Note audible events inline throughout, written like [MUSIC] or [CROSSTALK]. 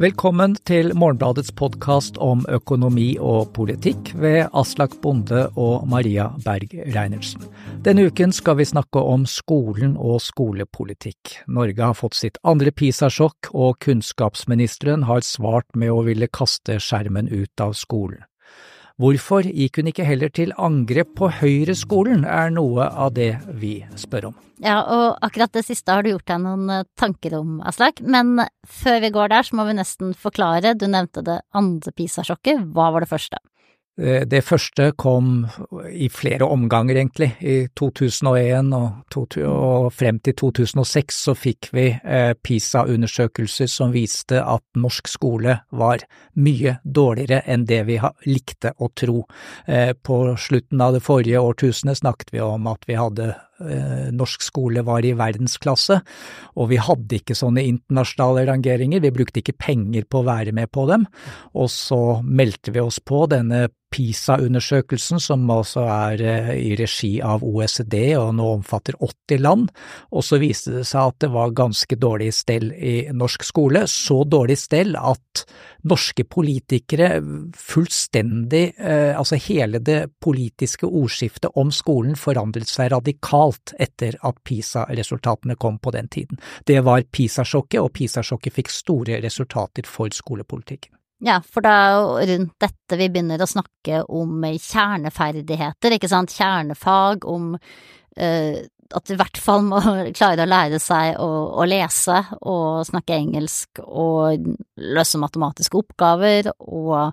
Velkommen til Morgenbladets podkast om økonomi og politikk ved Aslak Bonde og Maria Berg Reinertsen. Denne uken skal vi snakke om skolen og skolepolitikk. Norge har fått sitt andre PISA-sjokk, og kunnskapsministeren har svart med å ville kaste skjermen ut av skolen. Hvorfor gikk hun ikke heller til angrep på Høyre-skolen, er noe av det vi spør om. Ja, og akkurat det siste har du gjort deg noen eh, tanker om, Aslak. Men før vi går der, så må vi nesten forklare. Du nevnte det andre PISA-sjokket. Hva var det første? Eh, det første kom i flere omganger, egentlig. I 2001 og, og frem til 2006 så fikk vi eh, PISA-undersøkelser som viste at norsk skole var mye dårligere enn det vi likte å tro. Eh, på slutten av det forrige årtusenet snakket vi om at vi hadde norsk skole var i verdensklasse, og vi hadde ikke sånne internasjonale rangeringer, vi brukte ikke penger på å være med på dem, og så meldte vi oss på denne PISA-undersøkelsen, som altså er eh, i regi av OECD og nå omfatter 80 land, og så viste det seg at det var ganske dårlig stell i norsk skole, så dårlig stell at norske politikere fullstendig, eh, altså hele det politiske ordskiftet om skolen forandret seg radikalt etter at PISA-resultatene kom på den tiden. Det var PISA-sjokket, og PISA-sjokket fikk store resultater for skolepolitikken. Ja, for det er jo rundt dette vi begynner å snakke om kjerneferdigheter, ikke sant, kjernefag, om uh, at du i hvert fall må [LAUGHS] klare å lære seg å, å, lese og snakke engelsk og løse matematiske oppgaver, og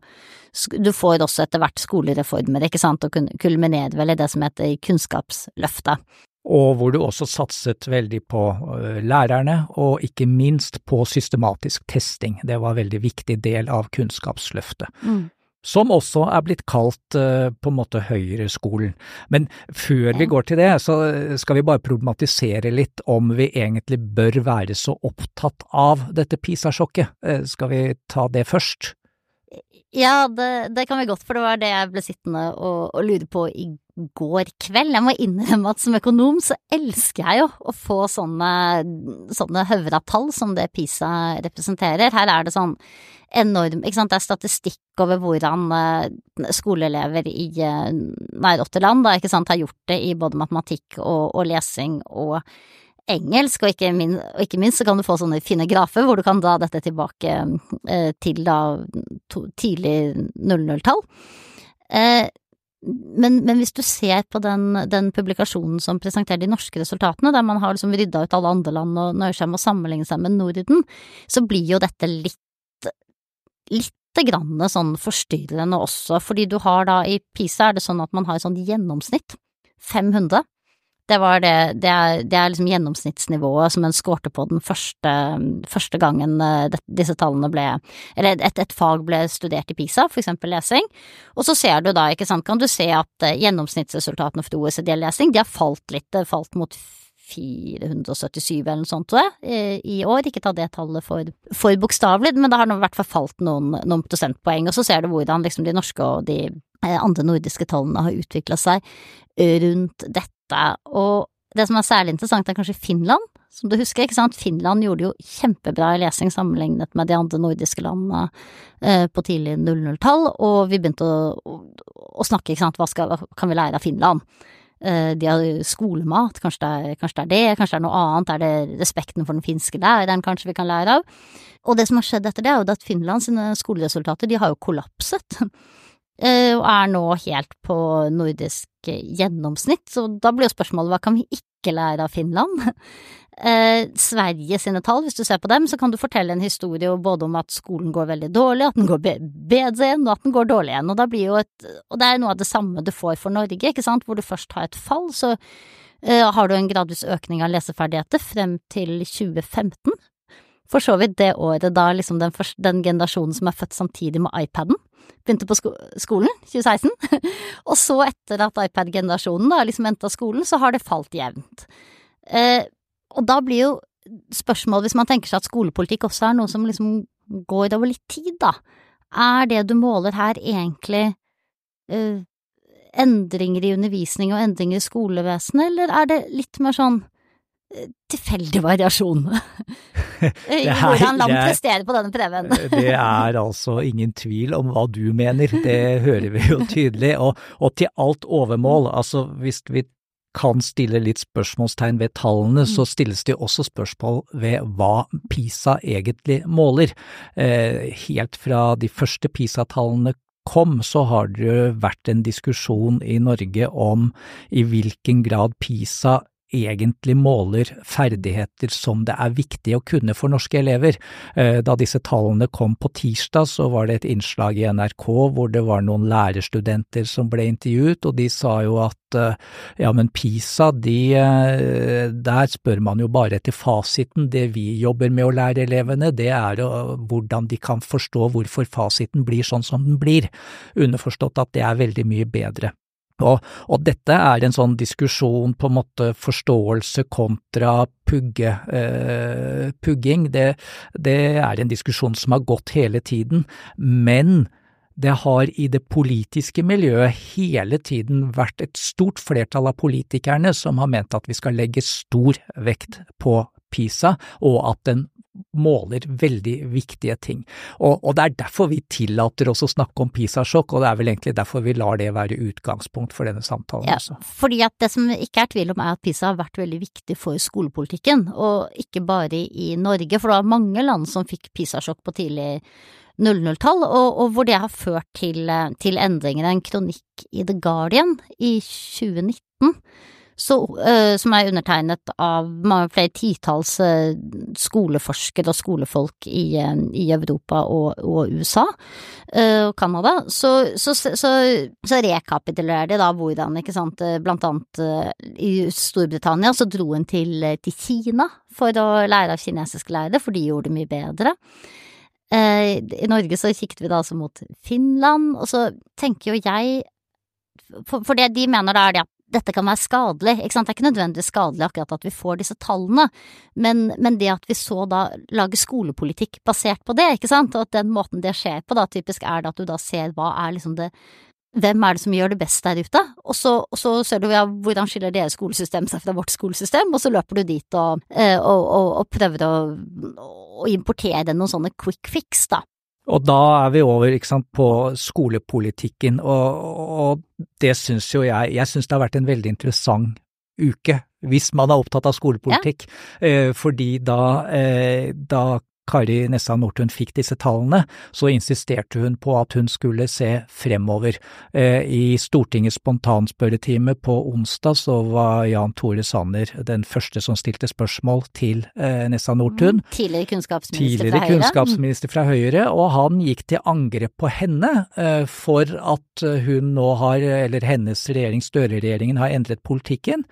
du får også etter hvert skolereformer, ikke sant, og kulminerer vel i det som heter Kunnskapsløftet og hvor du også satset veldig på øh, lærerne, og ikke minst på systematisk testing. Det var en veldig viktig del av Kunnskapsløftet. Mm. Som også er blitt kalt øh, på en måte Høyreskolen. Men før vi går til det, så skal vi bare problematisere litt om vi egentlig bør være så opptatt av dette PISA-sjokket. Øh, skal vi ta det først? Ja, det, det, kan vi godt, for det var det jeg ble sittende og, og lure på i går kveld. Jeg må innrømme at som økonom så elsker jeg jo å få sånne, sånne høvratall som det PISA representerer. Her er det sånn enorm ikke sant, Det er statistikk over hvordan uh, skoleelever i nær åtte land da, ikke sant, har gjort det i både matematikk og, og lesing og engelsk, og ikke, minst, og ikke, minst, så kan du få sånne fine grafer hvor du kan dra dette tilbake eh, til da to, tidlig 00-tall. Uh, men, men, hvis du ser på den, den, publikasjonen som presenterer de norske resultatene, der man har liksom rydda ut alle andre land og nøyer seg med å sammenligne seg med Norden, så blir jo dette litt, lite grann sånn forstyrrende også, fordi du har da i PISA er det sånn at man har et sånt gjennomsnitt, 500, det var det, det er, det er liksom gjennomsnittsnivået som en skårte på den første, første gangen eh, det, disse tallene ble Eller et, et, fag ble studert i PISA, for eksempel lesing. Og så ser du da, ikke sant, kan du se at eh, gjennomsnittsresultatene for OECD-lesing, de har falt litt, det falt mot 477 eller noe sånt, tror jeg, i år. Ikke ta det tallet for, for bokstavelig, men det har i hvert fall falt noen, noen, prosentpoeng. Og så ser du hvordan liksom de norske og de eh, andre nordiske tallene har utvikla seg rundt dette og det som er særlig interessant, er kanskje Finland. Som du husker, ikke sant, Finland gjorde jo kjempebra i lesing sammenlignet med de andre nordiske landene på tidlig 00-tall, og vi begynte å, å, snakke, ikke sant, hva, skal, kan vi lære av Finland? Eh, de har skolemat, kanskje det, er, kanskje det er det, kanskje det er noe annet, er det respekten for den finske læreren kanskje vi kan lære av? Og det som har skjedd etter det, er jo at Finland sine skoleresultater, de har jo kollapset. [LAUGHS] Eh, og er nå helt på nordisk gjennomsnitt, så da blir jo spørsmålet hva kan vi ikke lære av Finland? [LAUGHS] Eh, Sverige sine tall, hvis du ser på dem, så kan du fortelle en historie både om at skolen går veldig dårlig, at den går bedre igjen, og at den går dårlig igjen, og da blir jo et Og det er noe av det samme du får for Norge, ikke sant, hvor du først har et fall, så eh, har du en gradvis økning av leseferdigheter frem til 2015. For så vidt det året da liksom den, første, den generasjonen som er født samtidig med iPaden, begynte på sko skolen, 2016. [LAUGHS] og så, etter at iPad-generasjonen da liksom endte skolen, så har det falt jevnt. Eh, og da blir jo spørsmålet, hvis man tenker seg at skolepolitikk også er noe som liksom går over litt tid, da, er det du måler her egentlig eh, endringer i undervisning og endringer i skolevesenet, eller er det litt mer sånn tilfeldig variasjon [LAUGHS] i hvordan land presterer på denne prøven. [LAUGHS] det er altså ingen tvil om hva du mener, det hører vi jo [LAUGHS] tydelig. Og, og til alt overmål, altså hvis vi kan stille litt spørsmålstegn ved tallene, så mm. stilles det også spørsmål ved hva PISA egentlig måler. Eh, helt fra de første PISA-tallene kom, så har det vært en diskusjon i Norge om i hvilken grad PISA egentlig måler ferdigheter som det er viktig å kunne for norske elever. Eh, da disse tallene kom på tirsdag, så var det et innslag i NRK hvor det var noen lærerstudenter som ble intervjuet, og de sa jo at eh, ja, men PISA, de, eh, der spør man jo bare etter fasiten. Det vi jobber med å lære elevene, det er hvordan de kan forstå hvorfor fasiten blir sånn som den blir. Underforstått at det er veldig mye bedre. Og, og, dette er en sånn diskusjon på en måte forståelse kontra pugge, eh, pugging. Det, det, er en diskusjon som har gått hele tiden, men det har i det politiske miljøet hele tiden vært et stort flertall av politikerne som har ment at vi skal legge stor vekt på PISA, og at den måler veldig viktige ting. Og, og, det er derfor vi tillater oss å snakke om PISA-sjokk, og det er vel egentlig derfor vi lar det være utgangspunkt for denne samtalen ja, også. Fordi at det som ikke er tvil om er at PISA har vært veldig viktig for skolepolitikken, og ikke bare i Norge, for det var mange land som fikk PISA-sjokk på tidlig 00-tall, og, og, hvor det har ført til, til endringer. En kronikk i The Guardian i 2019 så, uh, som er undertegnet av flere titalls uh, skoleforskere og skolefolk i, uh, i Europa og, og USA og Canada, så, så, så, så, rekapitulerer de da hvordan, ikke sant, blant annet i Storbritannia så dro hun til, til Kina for å lære av kinesiske lærere, for de gjorde det mye bedre. I Norge så kikket vi da altså mot Finland, og så tenker jo jeg for det de mener da er det at dette kan være skadelig, ikke sant. Det er ikke nødvendigvis skadelig akkurat at vi får disse tallene, men, men, det at vi så da lager skolepolitikk basert på det, ikke sant, og at den måten det skjer på da typisk er det at du da ser hva er liksom det hvem er det som gjør det best der ute? Og så, og så ser du ja, hvordan skiller deres skolesystem seg fra vårt skolesystem, og så løper du dit og, eh, og, og, prøver å importere noen sånne quick fix, da. Og da er vi over sant, på skolepolitikken, og, og det syns jo jeg Jeg syns det har vært en veldig interessant uke, hvis man er opptatt av skolepolitikk, ja. eh, fordi da, eh, da Kari Nessa Nordtun fikk disse tallene, så insisterte hun på at hun skulle se fremover. Eh, I Stortingets spontanspørretime på onsdag så var Jan Tore Sanner den første som stilte spørsmål til eh, Nessa Nordtun. Mm, tidligere kunnskapsminister Tidligere fra Høyre. kunnskapsminister fra Høyre, og han gikk til angrep på henne eh, for at hun nå har, eller hennes regjering, Støre-regjeringen, har endret politikken,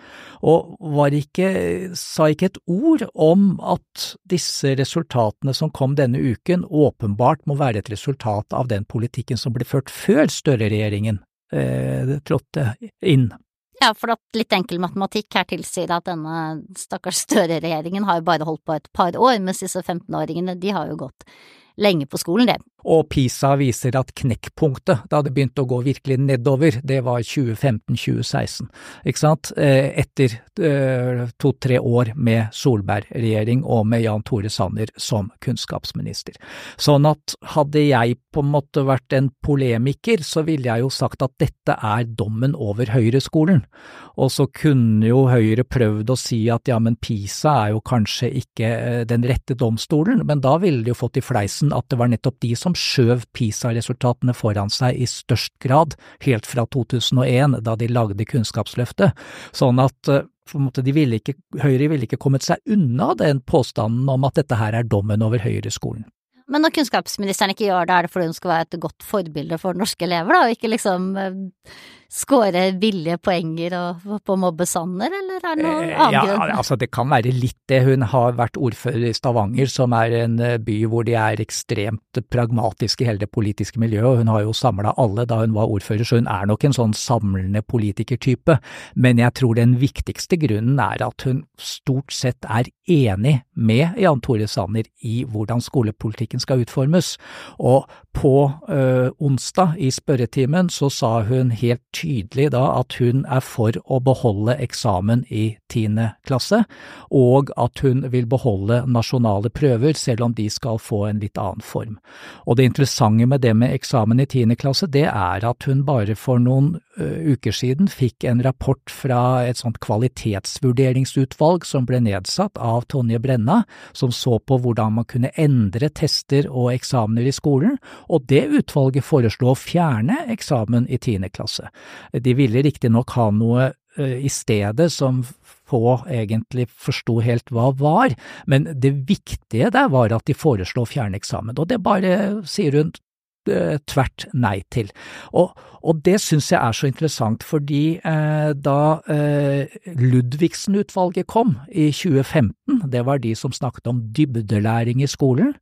og var ikke, sa ikke et ord om at disse resultatene resultatene som kom denne uken, åpenbart må være et resultat av den politikken som ble ført før Støre-regjeringen eh, trådte inn. Ja, for at litt enkel matematikk her tilsier at denne stakkars Støre-regjeringen har jo bare holdt på et par år, mens disse 15-åringene de har jo gått lenge på skolen, det. Og PISA viser at knekkpunktet, da det begynte å gå virkelig nedover, det var 2015-2016, ikke sant, eh, etter eh, to-tre år med Solberg-regjering og med Jan Tore Sanner som kunnskapsminister. Sånn at hadde jeg på en måte vært en polemiker, så ville jeg jo sagt at dette er dommen over Høyre-skolen. Og så kunne jo Høyre prøvd å si at ja, men PISA er jo kanskje ikke eh, den rette domstolen, men da ville de jo fått i fleisen at det var nettopp de som skjøv PISA-resultatene foran seg i størst grad, helt fra 2001, da de lagde Kunnskapsløftet. Sånn at eh, ville ikke, Høyre ville ikke kommet seg unna den påstanden om at dette her er dommen over Høyre-skolen. Men når kunnskapsministeren ikke gjør det, er det fordi hun skal være et godt forbilde for norske elever, da, og ikke liksom eh, skåre billige poenger og, på mobbe Sanner, eller er det noe annen grunn? Ja, altså det kan være litt det. Hun har vært ordfører i Stavanger, som er en eh, by hvor de er ekstremt pragmatiske i hele det politiske miljøet, og hun har jo samla alle da hun var ordfører, så hun er nok en sånn samlende politikertype. Men jeg tror den viktigste grunnen er at hun stort sett er enig med Jan Tore Sanner i hvordan skolepolitikken skal utformes. Og på øh, onsdag i spørretimen så sa hun helt tydelig da at hun er for å beholde eksamen i tiende klasse, og at hun vil beholde nasjonale prøver, selv om de skal få en litt annen form. Og det interessante med det med eksamen i tiende klasse, det er at hun bare for noen uker siden fikk en rapport fra et sånt kvalitetsvurderingsutvalg som ble nedsatt av Tonje Brenna, som så på hvordan man kunne endre tester og eksamener i skolen, og det utvalget foreslo å fjerne eksamen i tiende klasse. De ville riktignok ha noe i stedet som få egentlig forsto helt hva var, men det viktige der var at de foreslo å fjerne eksamen, og det bare, sier hun, tvert nei til. Og, og det syns jeg er så interessant, fordi eh, da eh, Ludvigsen-utvalget kom i 2015, det var de som snakket om dybdelæring i skolen,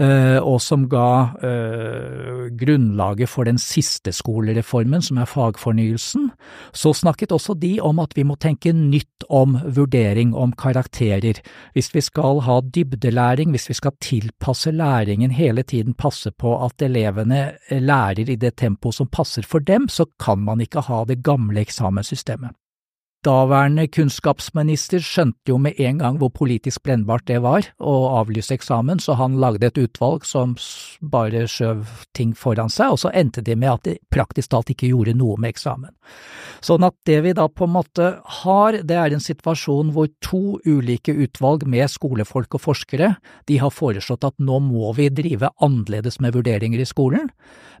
eh, og som ga eh, grunnlaget for den siste skolereformen, som er fagfornyelsen, så snakket også de om at vi må tenke nytt om vurdering, om karakterer. Hvis vi skal ha dybdelæring, hvis vi skal tilpasse læringen hele tiden, passe på at elevene lærer i det tempoet som passer for dem, så kan man ikke ha det gamle eksamenssystemet. Daværende kunnskapsminister skjønte jo med en gang hvor politisk brennbart det var å avlyse eksamen, så han lagde et utvalg som bare skjøv ting foran seg, og så endte det med at de praktisk talt ikke gjorde noe med eksamen. Sånn at det vi da på en måte har, det er en situasjon hvor to ulike utvalg med skolefolk og forskere, de har foreslått at nå må vi drive annerledes med vurderinger i skolen.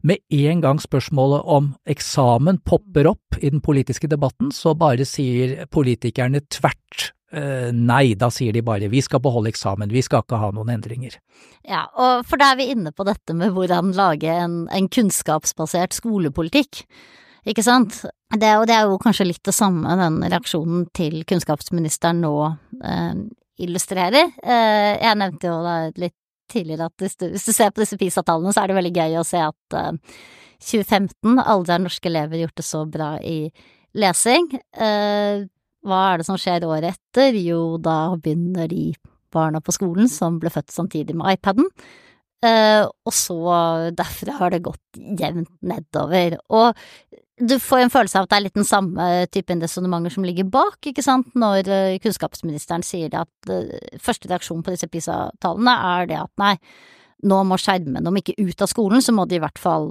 Med en gang spørsmålet om eksamen popper opp i den politiske debatten, så bare sier politikerne tvert nei, da sier de bare vi skal beholde eksamen, vi skal ikke ha noen endringer. Ja, og for da er vi inne på dette med hvordan lage en, en kunnskapsbasert skolepolitikk. Ikke sant? Det, og det er jo kanskje litt det samme den reaksjonen til kunnskapsministeren nå eh, illustrerer. Eh, jeg nevnte jo da litt tidligere at hvis du, hvis du ser på disse PISA-tallene, så er det veldig gøy å se at eh, 2015 aldri har norske elever gjort det så bra i lesing. Eh, hva er det som skjer året etter? Jo, da begynner de barna på skolen som ble født samtidig med iPaden. Eh, og så derfra har det gått jevnt nedover. Og du får en følelse av at det er litt den samme typen resonnementer som ligger bak, ikke sant, når uh, kunnskapsministeren sier at uh, første reaksjon på disse PISA-tallene er det at nei, nå må skjermene, om ikke ut av skolen, så må de i hvert fall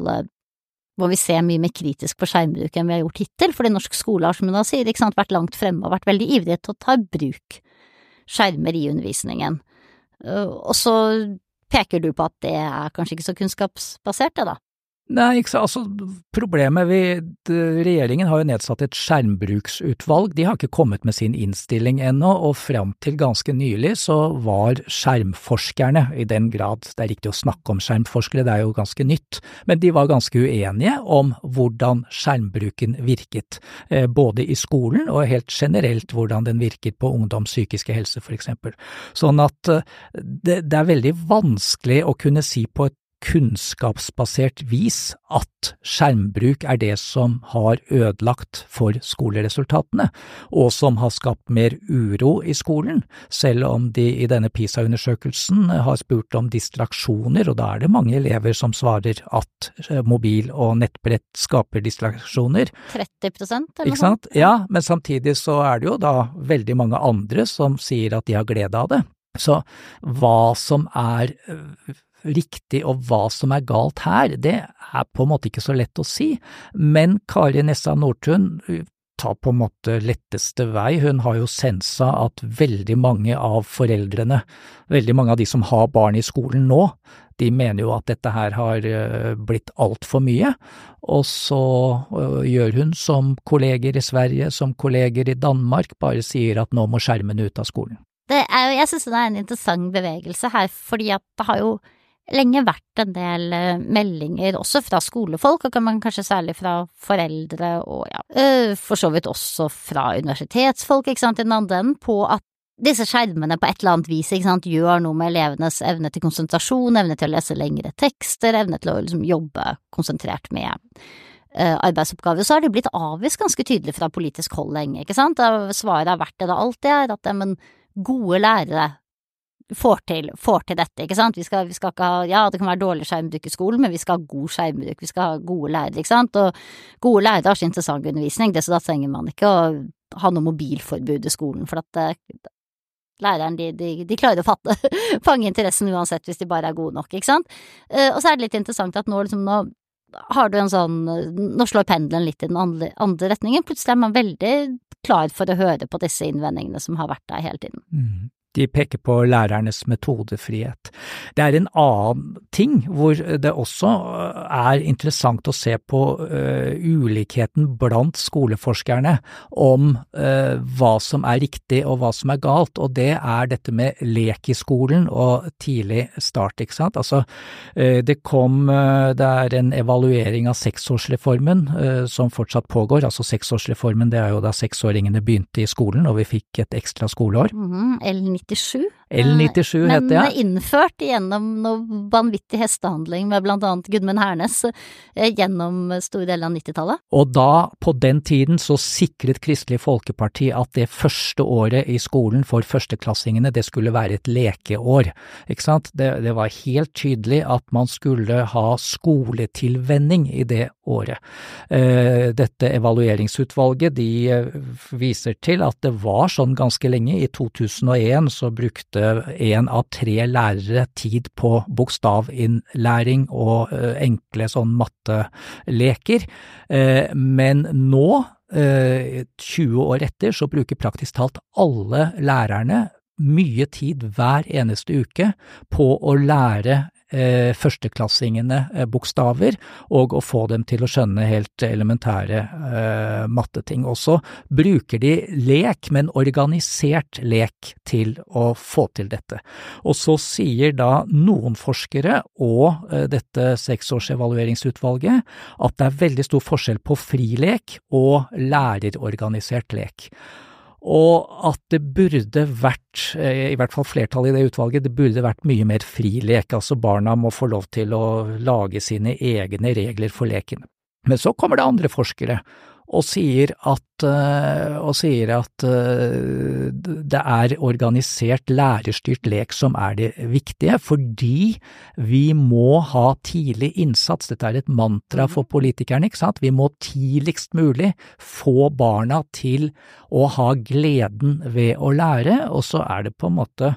må vi se mye mer kritisk på skjermbruk enn vi har gjort hittil, fordi norsk skole har, som hun da sier, ikke sant, vært langt fremme og vært veldig ivrige til å ta i bruk skjermer i undervisningen. Og så peker du på at det er kanskje ikke så kunnskapsbasert, det da? Nei, ikke så, altså problemet vi, regjeringen har jo nedsatt et skjermbruksutvalg, de har ikke kommet med sin innstilling ennå, og fram til ganske nylig så var skjermforskerne, i den grad det er riktig å snakke om skjermforskere, det er jo ganske nytt, men de var ganske uenige om hvordan skjermbruken virket, eh, både i skolen og helt generelt hvordan den virket på ungdoms psykiske helse for eksempel. Sånn at eh, det, det er veldig vanskelig å kunne si på et kunnskapsbasert vis at skjermbruk er det som har ødelagt for skoleresultatene, og som har skapt mer uro i skolen, selv om de i denne PISA-undersøkelsen har spurt om distraksjoner, og da er det mange elever som svarer at eh, mobil og nettbrett skaper distraksjoner. 30 eller noe sånt? Ja, men samtidig så er det jo da veldig mange andre som sier at de har glede av det. Så hva som er riktig og hva som er galt her, det er på en måte ikke så lett å si, men Kari Nessa Nordtun tar på en måte letteste vei. Hun har jo sensa at veldig mange av foreldrene, veldig mange av de som har barn i skolen nå, de mener jo at dette her har eh, blitt altfor mye, og så eh, gjør hun som kolleger i Sverige, som kolleger i Danmark, bare sier at nå må skjermene ut av skolen. Jo, jeg synes det er en interessant bevegelse her, fordi at det har jo lenge vært en del eh, meldinger, også fra skolefolk, og kanskje særlig fra foreldre og ja, øh, for så vidt også fra universitetsfolk, ikke sant, i den andre enden, på at disse skjermene på et eller annet vis sant, gjør noe med elevenes evne til konsentrasjon, evne til å lese lengre tekster, evne til å liksom, jobbe konsentrert med uh, arbeidsoppgaver. Så har det blitt avvist ganske tydelig fra politisk hold lenge, ikke sant. Svaret har vært det det alltid er, at men gode lærere får til, får til dette, ikke sant. Vi skal, vi skal, ikke ha Ja, det kan være dårlig skjermbruk i skolen, men vi skal ha god skjermbruk. Vi skal ha gode lærere, ikke sant. Og gode lærere har sin interessant undervisning, det så da trenger man ikke å ha noe mobilforbud i skolen, for at uh, læreren de, de, de, klarer å fatte, [LAUGHS] fange interessen uansett hvis de bare er gode nok, ikke sant. Uh, og så er det litt interessant at nå liksom nå har du en sånn Nå slår pendelen litt i den andre, andre retningen. Plutselig er man veldig klar for å høre på disse innvendingene som har vært der hele tiden. Mm. De peker på lærernes metodefrihet. Det er en annen ting hvor det også er interessant å se på uh, ulikheten blant skoleforskerne om uh, hva som er riktig og hva som er galt, og det er dette med lek i skolen og tidlig start, ikke sant. Altså, uh, det kom Det er en evaluering av seksårsreformen som fortsatt pågår. Altså seksårsreformen, det er jo da seksåringene begynte i skolen og vi fikk et ekstra skoleår. Mm -hmm. 97. L97 Men, heter det. Men innført gjennom noe vanvittig hestehandling med blant annet Gudmund Hernes eh, gjennom store deler av 90-tallet. Og da, på den tiden, så sikret Kristelig Folkeparti at det første året i skolen for førsteklassingene, det skulle være et lekeår. Ikke sant? Det, det var helt tydelig at man skulle ha skoletilvenning i det året. Eh, dette evalueringsutvalget, de eh, viser til at det var sånn ganske lenge. I 2001 så brukte én av tre lærere tid på bokstavinnlæring og eh, enkle sånn matteleker, eh, men nå, 20 eh, år etter, så bruker praktisk talt alle lærerne mye tid hver eneste uke på å lære førsteklassingene eh, bokstaver, og å få dem til å skjønne helt elementære eh, matteting. Og så bruker de lek, men organisert lek, til å få til dette. Og så sier da noen forskere og eh, dette seksårsevalueringsutvalget at det er veldig stor forskjell på frilek og lærerorganisert lek og at det burde vært, eh, i hvert fall flertallet i det utvalget, det burde vært mye mer fri lek, altså barna må få lov til å lage sine egne regler for leken. Men så kommer det andre forskere og sier at, eh, og sier at eh, det er organisert lærerstyrt lek som er det viktige, fordi vi må ha tidlig innsats. Dette er et mantra for mhm. politikerne, ikke sant. Vi må tidligst mulig få barna til å ha gleden ved å lære, og så er det på en måte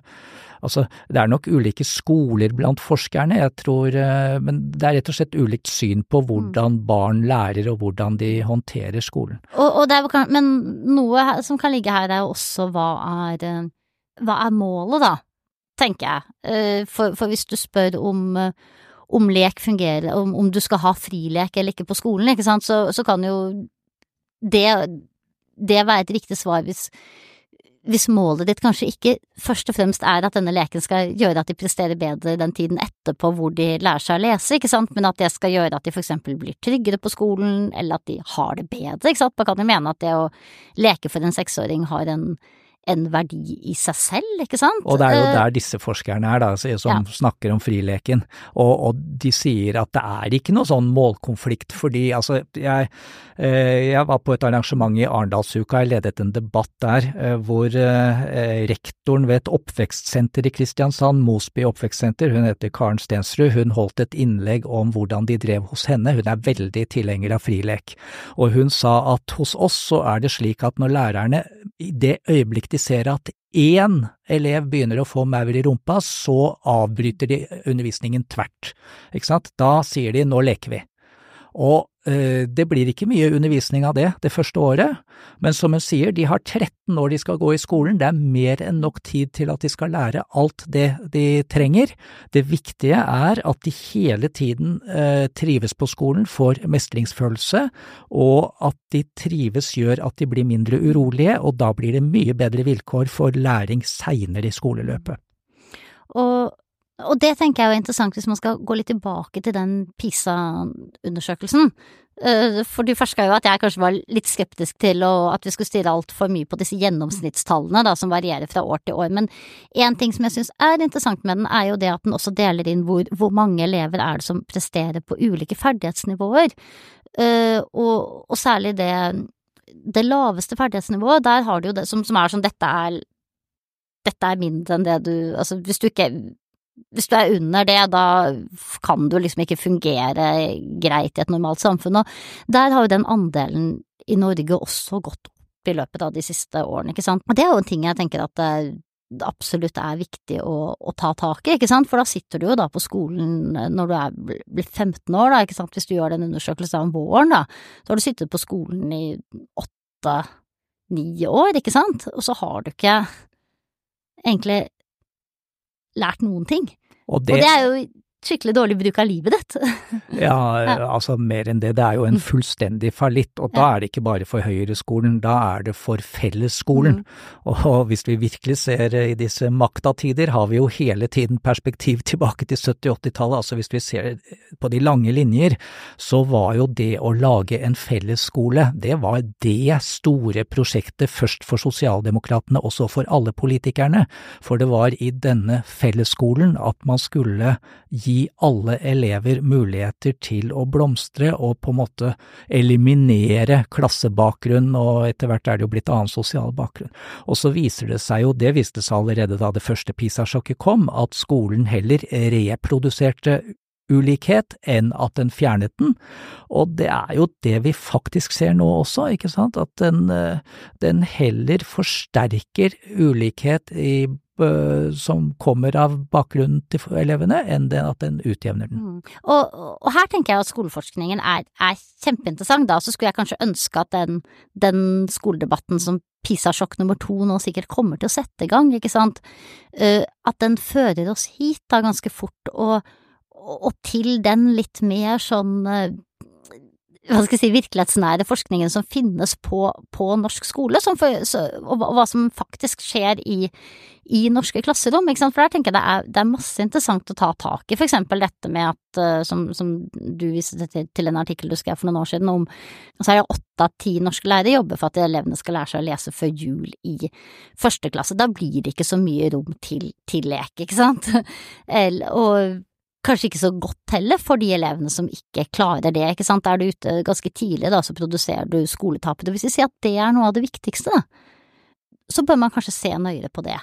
Altså, det er nok ulike skoler blant forskerne, jeg tror, eh, men det er rett og slett ulikt syn på hvordan mm. barn lærer og hvordan de håndterer skolen. Og, og er, men noe som kan ligge her, er også hva er, eh, hva er målet, da, tenker jeg. Eh, for, for hvis du spør om om lek fungerer, om, om, du skal ha frilek eller ikke på skolen, ikke sant, så, så kan jo det, det være et riktig svar hvis hvis målet ditt kanskje ikke først og fremst er at denne leken skal gjøre at de presterer bedre den tiden etterpå hvor de lærer seg å lese, ikke sant, men at det skal gjøre at de for eksempel blir tryggere på skolen, eller at de har det bedre, ikke sant, man kan jo mene at det å leke for en seksåring har en en verdi i seg selv, ikke sant? Og det er jo eh, der disse forskerne er, da, som ja. snakker om frileken, og, og, de sier at det er ikke noe sånn målkonflikt, fordi altså, jeg, eh, jeg var på et arrangement i Arendalsuka, jeg ledet en debatt der eh, hvor rektoren ved et oppvekstsenter i Kristiansand, Mosby oppvekstsenter, hun heter Karen Stensrud, hun holdt et innlegg om hvordan de drev hos henne, hun er veldig tilhenger av frilek, og hun sa at hos oss så er det slik at når lærerne i det øyeblikk ser at én elev begynner å få maur i rumpa, så avbryter de undervisningen tvert. Ikke sant? Da sier de nå leker vi. Og det blir ikke mye undervisning av det det første året, men som hun sier, de har 13 år de skal gå i skolen, det er mer enn nok tid til at de skal lære alt det de trenger. Det viktige er at de hele tiden øh, trives på skolen, får mestringsfølelse, og at de trives gjør at de blir mindre urolige, og da blir det mye bedre vilkår for læring seinere i skoleløpet. Og og det tenker jeg er interessant hvis man skal gå litt tilbake til den PISA-undersøkelsen. Eh, for du ferska jo at jeg kanskje var litt skeptisk til at vi skulle stirre altfor mye på disse gjennomsnittstallene, da, som varierer fra år til år. Men én ting som jeg syns er interessant med den, er jo det at den også deler inn hvor, hvor mange elever er det som presterer på ulike ferdighetsnivåer. Uh, og, og, særlig det, det laveste ferdighetsnivået, der har du jo det som, som er sånn dette er dette er mindre enn det du Altså, hvis du ikke hvis du er under det, da kan du liksom ikke fungere greit i et normalt samfunn, og der har jo den andelen i Norge også gått opp i løpet av de siste årene, ikke sant. Og det er jo en ting jeg tenker at det absolutt er viktig å, å, ta tak i, ikke sant, for da sitter du jo da på skolen når du er blitt 15 år, da, ikke sant, hvis du gjør den undersøkelsen om våren, da, så har du sittet på skolen i åtte-ni år, ikke sant, og så har du ikke egentlig lært noen ting. Og det, og det er jo skikkelig dårlig bruk av livet ditt. [LAUGHS] ja, altså mer enn det. Det er jo en fullstendig fallitt, og da er det ikke bare for høyreskolen, da er det for fellesskolen. Mm. Og hvis vi virkelig ser i disse maktatider, har vi jo hele tiden perspektiv [LAUGHS] tilbake til 70-80-tallet. Altså hvis vi ser på de lange linjer, så var jo det å lage en fellesskole, det var det store prosjektet først for sosialdemokratene, også for alle politikerne. For det var i denne fellesskolen at man skulle gi gi alle elever muligheter til å blomstre og på en måte eliminere klassebakgrunn, og etter hvert er det jo blitt annen sosial bakgrunn. Og så viser det seg jo, det viste seg allerede da det første PISA-sjokket kom, at skolen heller reproduserte ulikhet enn at den fjernet den, og det er jo det vi faktisk ser nå også, ikke sant, at den, eh, den heller forsterker ulikhet i som kommer av bakgrunnen til elevene, enn at den utjevner den. Mm. Og, og, her tenker jeg at skoleforskningen er, er kjempeinteressant, da, så skulle jeg kanskje ønske at den, den skoledebatten som PISA-sjokk nummer to nå sikkert kommer til å sette i gang, ikke sant, uh, at den fører oss hit da ganske fort, og, og til den litt mer sånn uh, hva skal jeg si, virkelighetsnære forskningen som finnes på, på norsk skole, for, så, og, hva som faktisk skjer i, i norske klasserom. Ikke sant? For der tenker jeg det er, det er, masse interessant å ta tak i, for eksempel dette med at, uh, som, som, du viste til, til en artikkel du skrev for noen år siden, om så er det åtte av ti norske lærere jobber for at elevene skal lære seg å lese før jul i første klasse. Da blir det ikke så mye rom til, til lek, ikke sant? [LAUGHS] og kanskje ikke så godt heller for de elevene som ikke klarer det, ikke sant. Er du ute ganske tidlig, da, så produserer du skoletapet. Hvis vi sier at det er noe av det viktigste, da, så bør man kanskje se nøyere på det.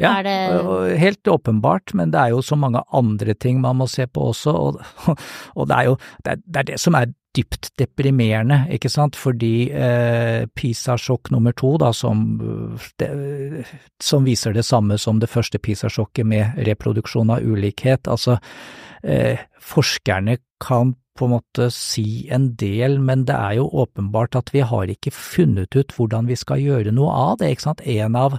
Ja, det... helt åpenbart, men det er jo så mange andre ting man må se på også, og, [LAUGHS] og det er jo det er, det er det som er dypt deprimerende, ikke sant, fordi eh, PISA-sjokk nummer to, da, som, det, som, viser det samme som det første PISA-sjokket med reproduksjon av ulikhet, altså eh, forskerne kan på en måte si en del, men det er jo åpenbart at vi har ikke funnet ut hvordan vi skal gjøre noe av det, ikke sant. En av,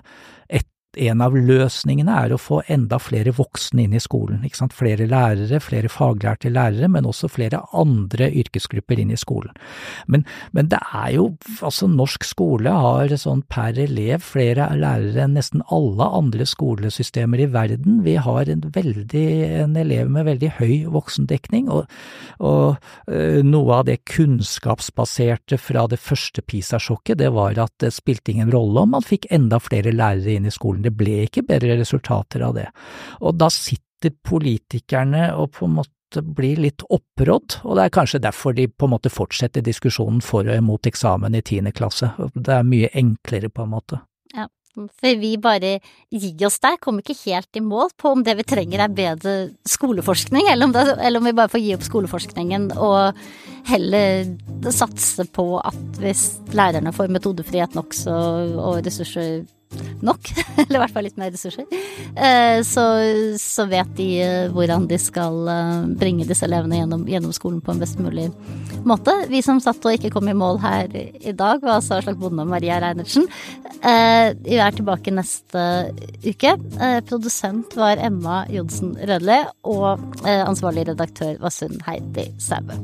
et en av løsningene er å få enda flere voksne inn i skolen. ikke sant? Flere lærere, flere faglærte lærere, men også flere andre yrkesgrupper inn i skolen. Men, men det er jo, altså norsk skole har sånn per elev flere lærere enn nesten alle andre skolesystemer i verden. Vi har en veldig, en elev med veldig høy voksendekning, og, og øh, noe av det kunnskapsbaserte fra det første PISA-sjokket, det var at det spilte ingen rolle om man fikk enda flere lærere inn i skolen det ble ikke bedre resultater av det. Og da sitter politikerne og på en måte blir litt opprådd, og det er kanskje derfor de på en måte fortsetter diskusjonen for og imot eksamen i tiende klasse. Det er mye enklere, på en måte. Ja, for vi bare gir oss der, kommer ikke helt i mål på om det vi trenger er bedre skoleforskning, eller om, det, eller om vi bare får gi opp skoleforskningen og heller satse på at hvis lærerne får metodefrihet nok så, og ressurser nok, [LAUGHS] eller i hvert fall litt mer ressurser, eh, så, så vet de eh, hvordan de skal eh, bringe disse elevene gjennom, gjennom, skolen på en best mulig måte. Vi som satt og ikke kom i mål her i dag, var altså Slag Bonde og Maria Reinertsen. Vi er tilbake neste uke. Produsent var Emma Johnsen Rødli, og ansvarlig redaktør var Sunn Heidi Sæbø.